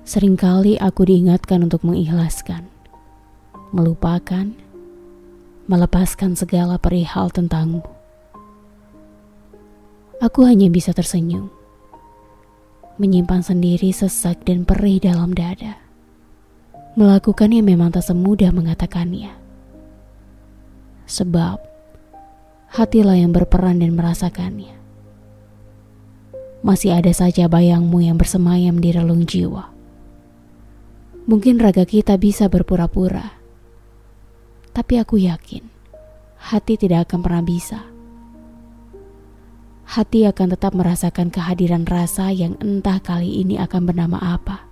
Seringkali aku diingatkan untuk mengikhlaskan, melupakan, melepaskan segala perihal tentangmu. Aku hanya bisa tersenyum, menyimpan sendiri sesak dan perih dalam dada. Melakukannya memang tak semudah mengatakannya. Sebab, hatilah yang berperan dan merasakannya. Masih ada saja bayangmu yang bersemayam di relung jiwa. Mungkin raga kita bisa berpura-pura, tapi aku yakin hati tidak akan pernah bisa hati akan tetap merasakan kehadiran rasa yang entah kali ini akan bernama apa.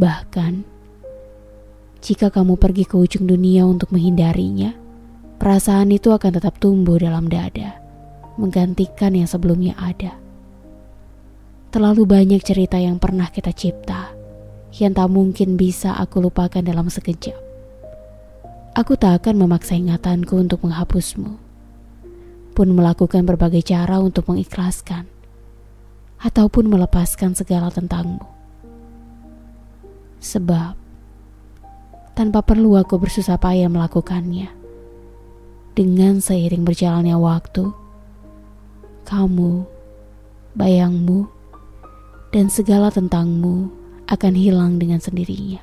Bahkan, jika kamu pergi ke ujung dunia untuk menghindarinya, perasaan itu akan tetap tumbuh dalam dada, menggantikan yang sebelumnya ada. Terlalu banyak cerita yang pernah kita cipta, yang tak mungkin bisa aku lupakan dalam sekejap. Aku tak akan memaksa ingatanku untuk menghapusmu pun melakukan berbagai cara untuk mengikhlaskan ataupun melepaskan segala tentangmu. Sebab tanpa perlu aku bersusah payah melakukannya. Dengan seiring berjalannya waktu, kamu, bayangmu, dan segala tentangmu akan hilang dengan sendirinya.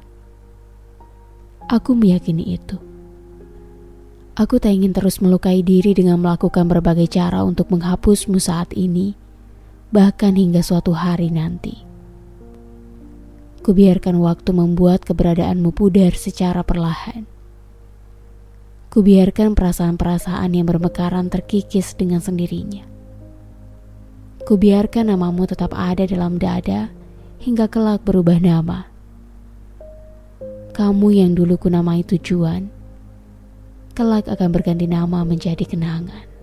Aku meyakini itu. Aku tak ingin terus melukai diri dengan melakukan berbagai cara untuk menghapusmu saat ini, bahkan hingga suatu hari nanti. Kubiarkan waktu membuat keberadaanmu pudar secara perlahan. Kubiarkan perasaan-perasaan yang bermekaran terkikis dengan sendirinya. Kubiarkan namamu tetap ada dalam dada hingga kelak berubah nama. Kamu yang dulu kunamai tujuan, kelak akan berganti nama menjadi kenangan.